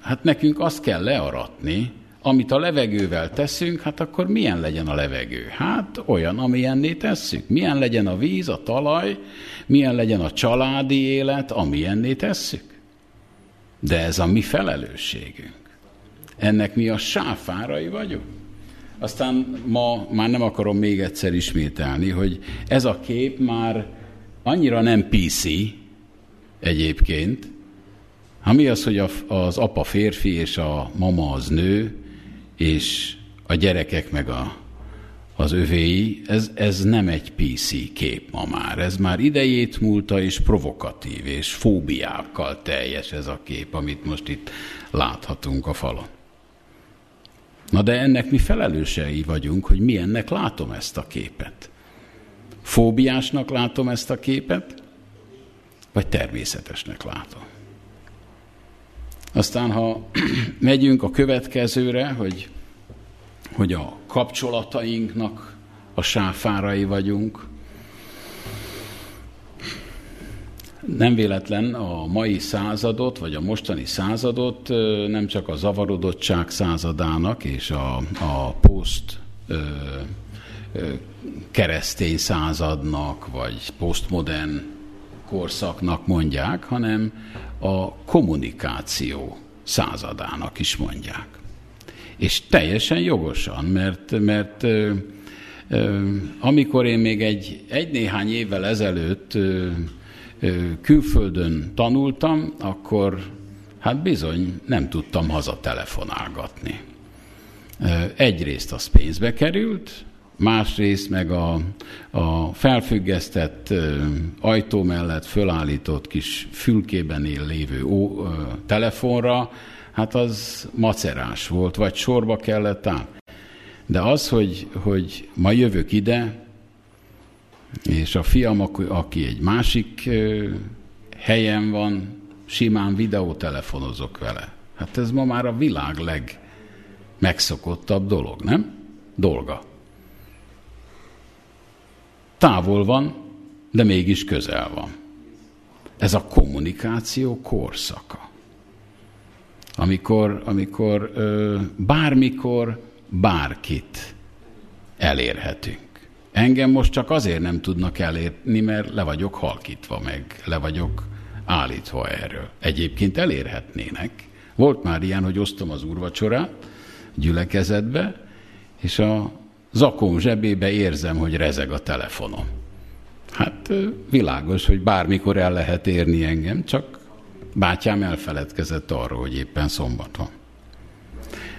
hát nekünk azt kell learatni, amit a levegővel teszünk, hát akkor milyen legyen a levegő? Hát olyan, amilyenné tesszük. Milyen legyen a víz, a talaj, milyen legyen a családi élet, amilyenné tesszük. De ez a mi felelősségünk. Ennek mi a sáfárai vagyunk. aztán ma már nem akarom még egyszer ismételni, hogy ez a kép már annyira nem PC egyébként, ami az, hogy az apa férfi és a mama az nő, és a gyerekek meg a, az övéi, ez, ez nem egy PC kép ma már. Ez már idejét múlta, és provokatív, és fóbiákkal teljes ez a kép, amit most itt láthatunk a falon. Na de ennek mi felelősei vagyunk, hogy milyennek látom ezt a képet. Fóbiásnak látom ezt a képet, vagy természetesnek látom. Aztán, ha megyünk a következőre, hogy, hogy a kapcsolatainknak a sáfárai vagyunk, nem véletlen a mai századot, vagy a mostani századot nem csak a zavarodottság századának és a, a poszt keresztény századnak, vagy posztmodern korszaknak mondják, hanem a kommunikáció századának is mondják. És teljesen jogosan, mert, mert amikor én még egy, egy néhány évvel ezelőtt külföldön tanultam, akkor hát bizony nem tudtam haza telefonálgatni. Egyrészt az pénzbe került, másrészt meg a, a felfüggesztett ajtó mellett fölállított kis fülkében él lévő ó, telefonra, hát az macerás volt, vagy sorba kellett állni. De az, hogy, hogy ma jövök ide, és a fiam, aki egy másik helyen van, simán videótelefonozok vele. Hát ez ma már a világ legmegszokottabb dolog, nem? Dolga. Távol van, de mégis közel van. Ez a kommunikáció korszaka. Amikor, amikor ö, bármikor bárkit elérhetünk. Engem most csak azért nem tudnak elérni, mert le vagyok halkítva meg, le vagyok állítva erről. Egyébként elérhetnének. Volt már ilyen, hogy osztom az úrvacsorát gyülekezetbe, és a zakom zsebébe érzem, hogy rezeg a telefonom. Hát világos, hogy bármikor el lehet érni engem, csak bátyám elfeledkezett arról, hogy éppen szombat.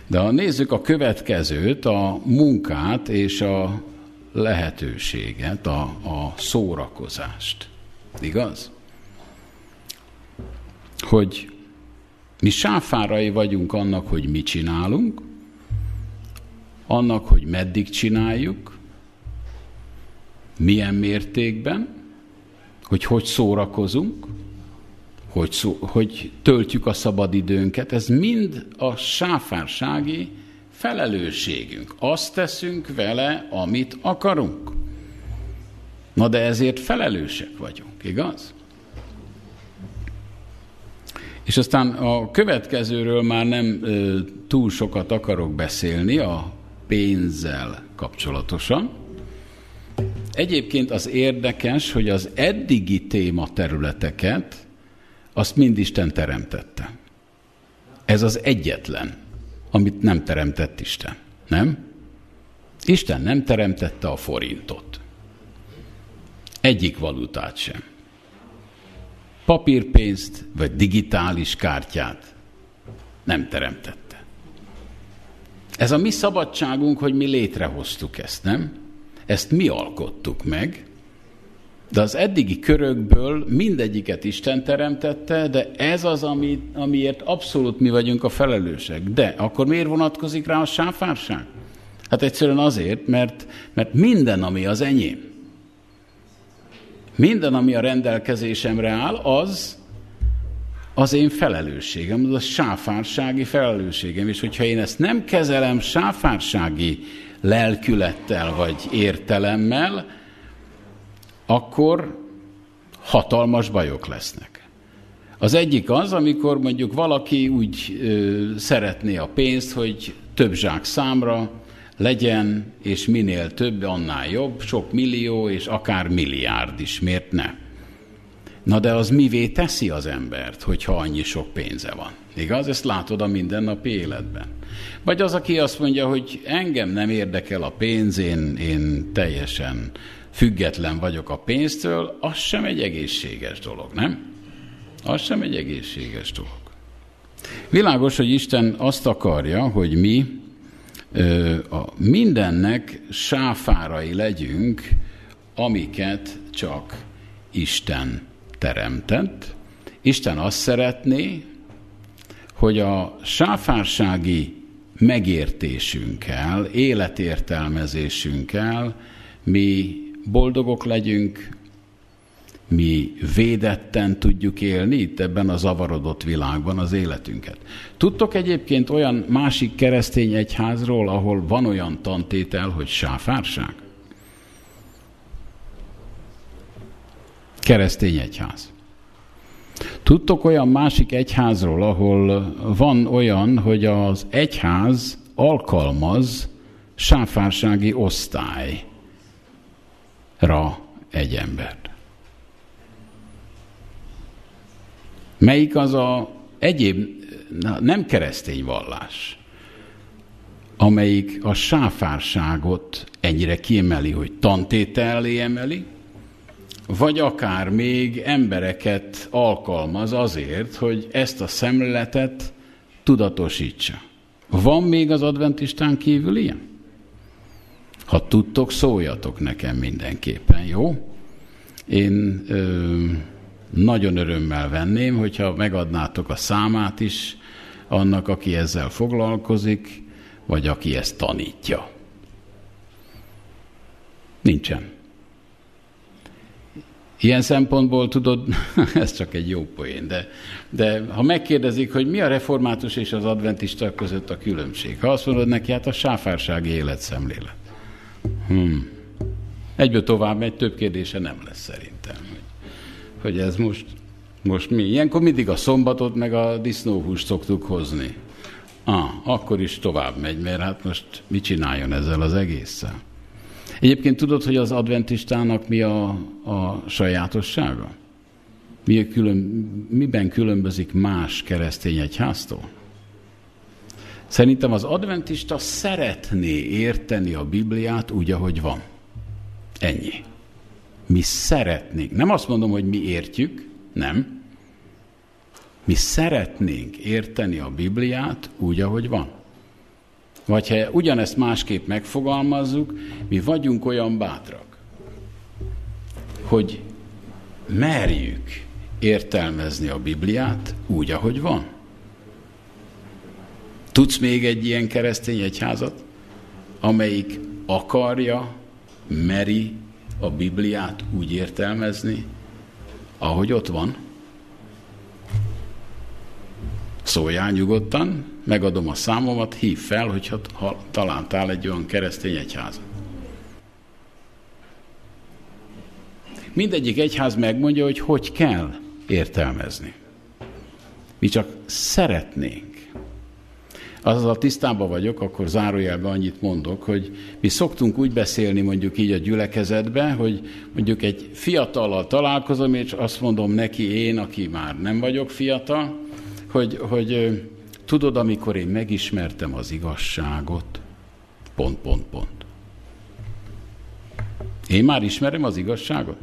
De ha nézzük a következőt, a munkát és a lehetőséget, a, a szórakozást. Igaz? Hogy mi sáfárai vagyunk annak, hogy mit csinálunk, annak, hogy meddig csináljuk, milyen mértékben, hogy hogy szórakozunk, hogy, szó, hogy töltjük a szabadidőnket, ez mind a sáfársági felelősségünk. Azt teszünk vele, amit akarunk. Na de ezért felelősek vagyunk, igaz? És aztán a következőről már nem ö, túl sokat akarok beszélni, a pénzzel kapcsolatosan. Egyébként az érdekes, hogy az eddigi téma területeket azt mind Isten teremtette. Ez az egyetlen amit nem teremtett Isten. Nem? Isten nem teremtette a forintot. Egyik valutát sem. Papírpénzt vagy digitális kártyát nem teremtette. Ez a mi szabadságunk, hogy mi létrehoztuk ezt, nem? Ezt mi alkottuk meg, de az eddigi körökből mindegyiket Isten teremtette, de ez az, ami, amiért abszolút mi vagyunk a felelősek. De akkor miért vonatkozik rá a sáfárság? Hát egyszerűen azért, mert, mert minden, ami az enyém, minden, ami a rendelkezésemre áll, az az én felelősségem, az a sáfársági felelősségem. És hogyha én ezt nem kezelem sáfársági lelkülettel vagy értelemmel, akkor hatalmas bajok lesznek. Az egyik az, amikor mondjuk valaki úgy ö, szeretné a pénzt, hogy több zsák számra legyen, és minél több, annál jobb, sok millió, és akár milliárd is, miért ne? Na de az mivé teszi az embert, hogyha annyi sok pénze van, Igaz? Ezt látod a mindennapi életben. Vagy az, aki azt mondja, hogy engem nem érdekel a pénz, én, én teljesen független vagyok a pénztől, az sem egy egészséges dolog, nem? Az sem egy egészséges dolog. Világos, hogy Isten azt akarja, hogy mi ö, a mindennek sáfárai legyünk, amiket csak Isten teremtett. Isten azt szeretné, hogy a sáfársági megértésünkkel, életértelmezésünkkel mi boldogok legyünk, mi védetten tudjuk élni itt ebben a zavarodott világban az életünket. Tudtok egyébként olyan másik keresztény egyházról, ahol van olyan tantétel, hogy sáfárság? Keresztény egyház. Tudtok olyan másik egyházról, ahol van olyan, hogy az egyház alkalmaz sáfársági osztályra egy embert? Melyik az a egyéb, nem keresztény vallás, amelyik a sáfárságot ennyire kiemeli, hogy tantétellé emeli, vagy akár még embereket alkalmaz azért, hogy ezt a szemléletet tudatosítsa. Van még az adventistán kívül ilyen? Ha tudtok, szóljatok nekem mindenképpen, jó? Én ö, nagyon örömmel venném, hogyha megadnátok a számát is annak, aki ezzel foglalkozik, vagy aki ezt tanítja. Nincsen. Ilyen szempontból tudod, ez csak egy jó poén, de, de ha megkérdezik, hogy mi a református és az adventista között a különbség, ha azt mondod neki, hát a sáfársági életszemlélet. Hmm. Egyből tovább megy, több kérdése nem lesz szerintem. Hogy, hogy ez most, most mi? Ilyenkor mindig a szombatot meg a disznóhúst szoktuk hozni. Ah, akkor is tovább megy, mert hát most mit csináljon ezzel az egésszel? Egyébként tudod, hogy az adventistának mi a, a sajátossága? Mi a külön, miben különbözik más keresztény egyháztól? Szerintem az adventista szeretné érteni a Bibliát úgy, ahogy van. Ennyi. Mi szeretnénk. Nem azt mondom, hogy mi értjük, nem. Mi szeretnénk érteni a Bibliát úgy, ahogy van. Vagy ha ugyanezt másképp megfogalmazzuk, mi vagyunk olyan bátrak, hogy merjük értelmezni a Bibliát úgy, ahogy van. Tudsz még egy ilyen keresztény egyházat, amelyik akarja, meri a Bibliát úgy értelmezni, ahogy ott van? Szóljál nyugodtan, megadom a számomat, hív fel, hogyha ha találtál egy olyan keresztény egyházat. Mindegyik egyház megmondja, hogy hogy kell értelmezni. Mi csak szeretnénk. Azzal tisztában vagyok, akkor zárójelben annyit mondok, hogy mi szoktunk úgy beszélni mondjuk így a gyülekezetbe, hogy mondjuk egy fiatallal találkozom, és azt mondom neki én, aki már nem vagyok fiatal, hogy, hogy tudod, amikor én megismertem az igazságot, pont, pont, pont. Én már ismerem az igazságot?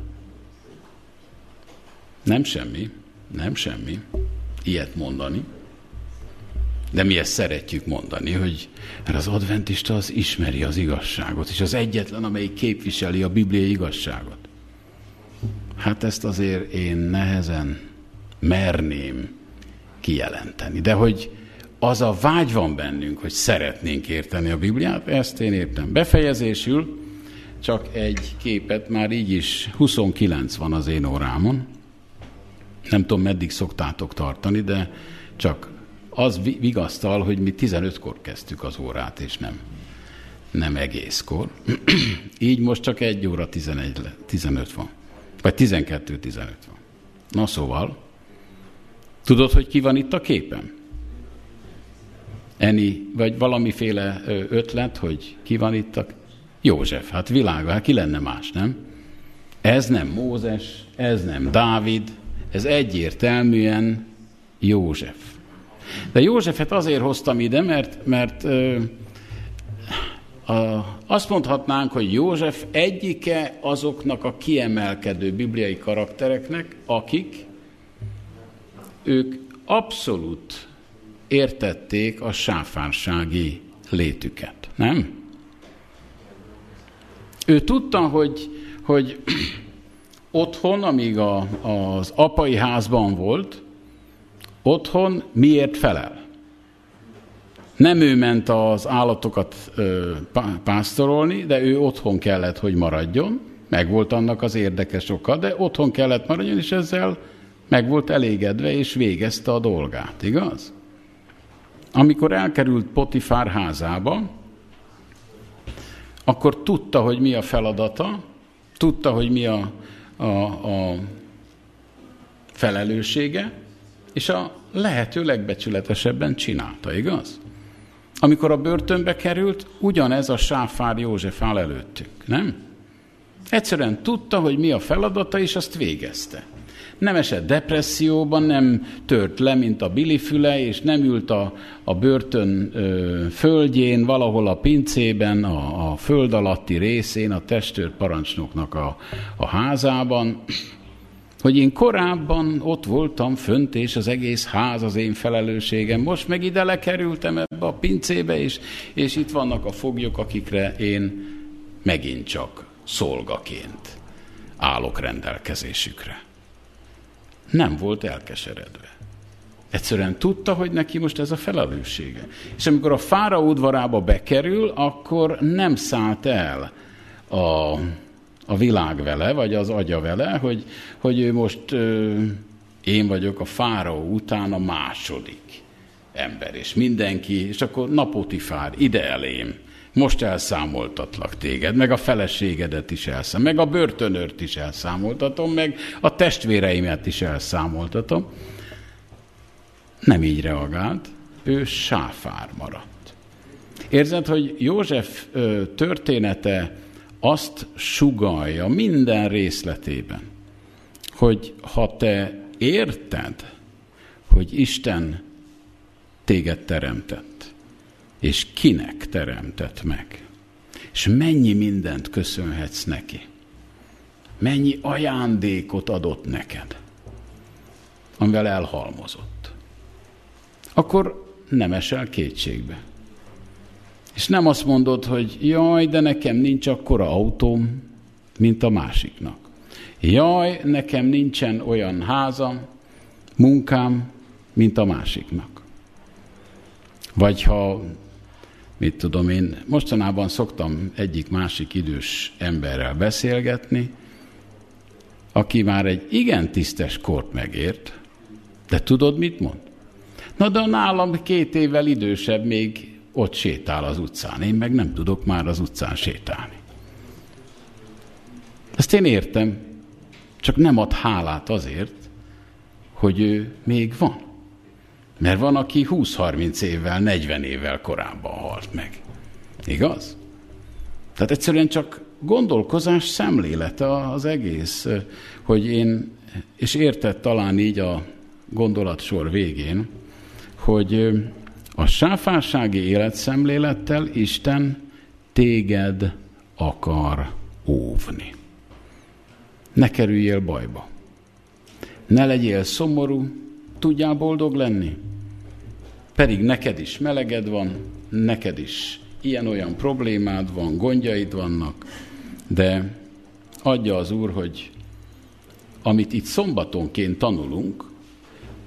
Nem semmi, nem semmi ilyet mondani. De mi ezt szeretjük mondani, hogy mert az adventista az ismeri az igazságot, és az egyetlen, amelyik képviseli a bibliai igazságot. Hát ezt azért én nehezen merném kijelenteni. De hogy az a vágy van bennünk, hogy szeretnénk érteni a Bibliát, ezt én értem. Befejezésül csak egy képet, már így is 29 van az én órámon. Nem tudom, meddig szoktátok tartani, de csak az vigasztal, hogy mi 15-kor kezdtük az órát, és nem, nem egészkor. így most csak 1 óra 11, 15 van. Vagy 12-15 van. Na szóval, Tudod, hogy ki van itt a képen? Eni, vagy valamiféle ötlet, hogy ki van itt a... József, hát világa, hát ki lenne más, nem? Ez nem Mózes, ez nem Dávid, ez egyértelműen József. De Józsefet azért hoztam ide, mert, mert ö, a, azt mondhatnánk, hogy József egyike azoknak a kiemelkedő bibliai karaktereknek, akik ők abszolút értették a sáfársági létüket, nem? Ő tudta, hogy, hogy otthon, amíg a, az apai házban volt, otthon miért felel? Nem ő ment az állatokat ö, pásztorolni, de ő otthon kellett, hogy maradjon. Meg volt annak az érdekes oka, de otthon kellett maradjon, és ezzel meg volt elégedve, és végezte a dolgát, igaz? Amikor elkerült Potifár házába, akkor tudta, hogy mi a feladata, tudta, hogy mi a, a, a felelőssége, és a lehető legbecsületesebben csinálta, igaz? Amikor a börtönbe került, ugyanez a sáfár József áll előttünk, nem? Egyszerűen tudta, hogy mi a feladata, és azt végezte. Nem esett depresszióban, nem tört le, mint a bilifüle, és nem ült a, a börtön ö, földjén, valahol a pincében, a, a föld alatti részén, a testőr parancsnoknak a, a házában, hogy én korábban ott voltam fönt, és az egész ház az én felelősségem. Most meg ide lekerültem ebbe a pincébe, és, és itt vannak a foglyok, akikre én megint csak szolgaként állok rendelkezésükre. Nem volt elkeseredve. Egyszerűen tudta, hogy neki most ez a felelőssége. És amikor a fára udvarába bekerül, akkor nem szállt el a a világ vele, vagy az agya vele, hogy, hogy ő most ö, én vagyok a fáraó után a második ember, és mindenki, és akkor napotifár, ide elém, most elszámoltatlak téged, meg a feleségedet is elszám, meg a börtönört is elszámoltatom, meg a testvéreimet is elszámoltatom. Nem így reagált, ő sáfár maradt. Érzed, hogy József története azt sugalja minden részletében, hogy ha te érted, hogy Isten téged teremtett, és kinek teremtett meg, és mennyi mindent köszönhetsz neki, mennyi ajándékot adott neked, amivel elhalmozott, akkor nem esel kétségbe. És nem azt mondod, hogy jaj, de nekem nincs akkora autóm, mint a másiknak. Jaj, nekem nincsen olyan házam, munkám, mint a másiknak. Vagy ha, mit tudom én, mostanában szoktam egyik másik idős emberrel beszélgetni, aki már egy igen tisztes kort megért, de tudod, mit mond? Na de nálam két évvel idősebb még ott sétál az utcán. Én meg nem tudok már az utcán sétálni. Ezt én értem, csak nem ad hálát azért, hogy ő még van. Mert van, aki 20-30 évvel, 40 évvel korábban halt meg. Igaz? Tehát egyszerűen csak gondolkozás szemlélete az egész, hogy én, és értett talán így a gondolatsor végén, hogy a sáfársági életszemlélettel Isten téged akar óvni. Ne kerüljél bajba. Ne legyél szomorú, tudjál boldog lenni. Pedig neked is meleged van, neked is ilyen-olyan problémád van, gondjaid vannak, de adja az Úr, hogy amit itt szombatonként tanulunk,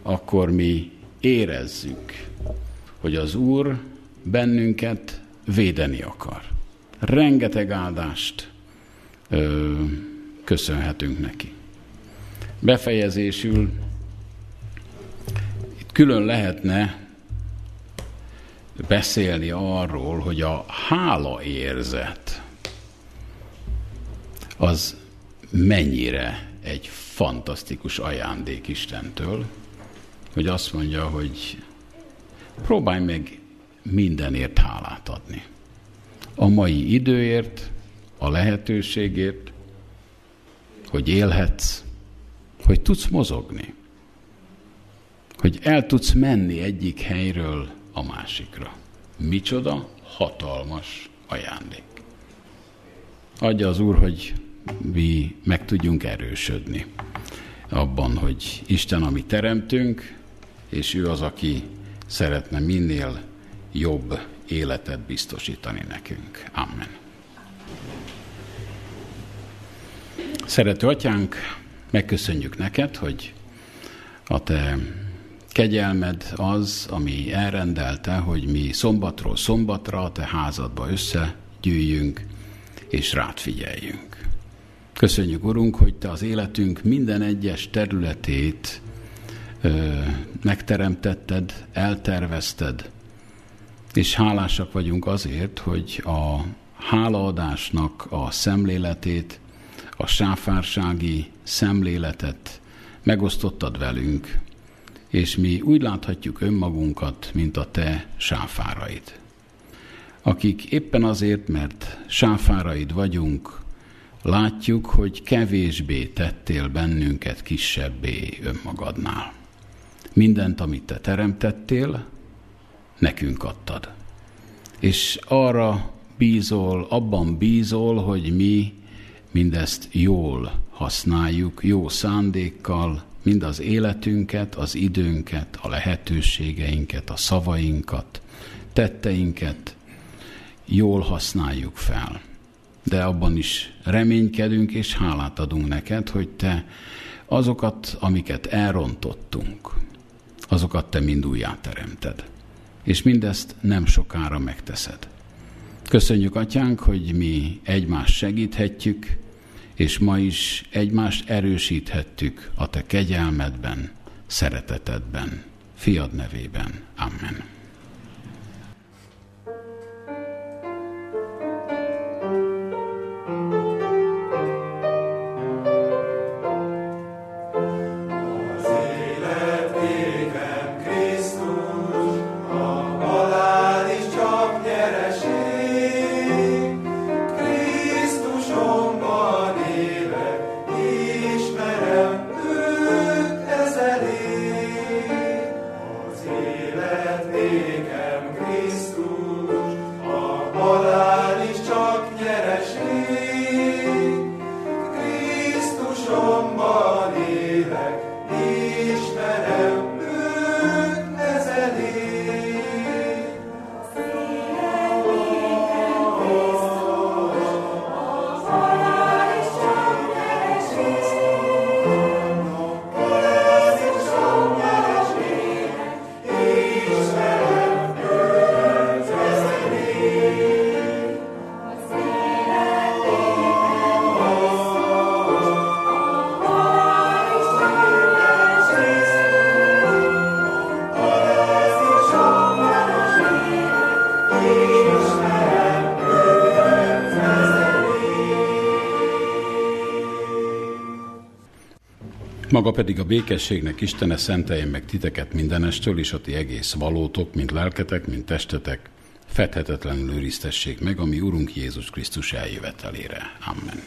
akkor mi érezzük, hogy az Úr bennünket védeni akar. Rengeteg áldást ö, köszönhetünk neki. Befejezésül külön lehetne beszélni arról, hogy a hála érzet az mennyire egy fantasztikus ajándék Istentől, hogy azt mondja, hogy próbálj meg mindenért hálát adni. A mai időért, a lehetőségért, hogy élhetsz, hogy tudsz mozogni, hogy el tudsz menni egyik helyről a másikra. Micsoda hatalmas ajándék. Adja az Úr, hogy mi meg tudjunk erősödni abban, hogy Isten, ami teremtünk, és ő az, aki szeretne minél jobb életet biztosítani nekünk. Amen. Szerető atyánk, megköszönjük neked, hogy a te kegyelmed az, ami elrendelte, hogy mi szombatról szombatra te házadba összegyűjjünk, és rád figyeljünk. Köszönjük, Urunk, hogy Te az életünk minden egyes területét ö, megteremtetted, eltervezted, és hálásak vagyunk azért, hogy a hálaadásnak a szemléletét, a sáfársági szemléletet megosztottad velünk, és mi úgy láthatjuk önmagunkat, mint a te sáfáraid, akik éppen azért, mert sáfáraid vagyunk, látjuk, hogy kevésbé tettél bennünket kisebbé önmagadnál. Mindent, amit te teremtettél, nekünk adtad. És arra bízol, abban bízol, hogy mi mindezt jól használjuk, jó szándékkal, mind az életünket, az időnket, a lehetőségeinket, a szavainkat, tetteinket jól használjuk fel de abban is reménykedünk és hálát adunk neked, hogy te azokat, amiket elrontottunk, azokat te mind újjáteremted. És mindezt nem sokára megteszed. Köszönjük, Atyánk, hogy mi egymást segíthetjük, és ma is egymást erősíthettük a te kegyelmedben, szeretetedben, fiad nevében. Amen. Maga pedig a békességnek Istene szenteljen meg titeket mindenestől, és a ti egész valótok, mint lelketek, mint testetek, fedhetetlenül őriztessék meg, ami Urunk Jézus Krisztus eljövetelére. Amen.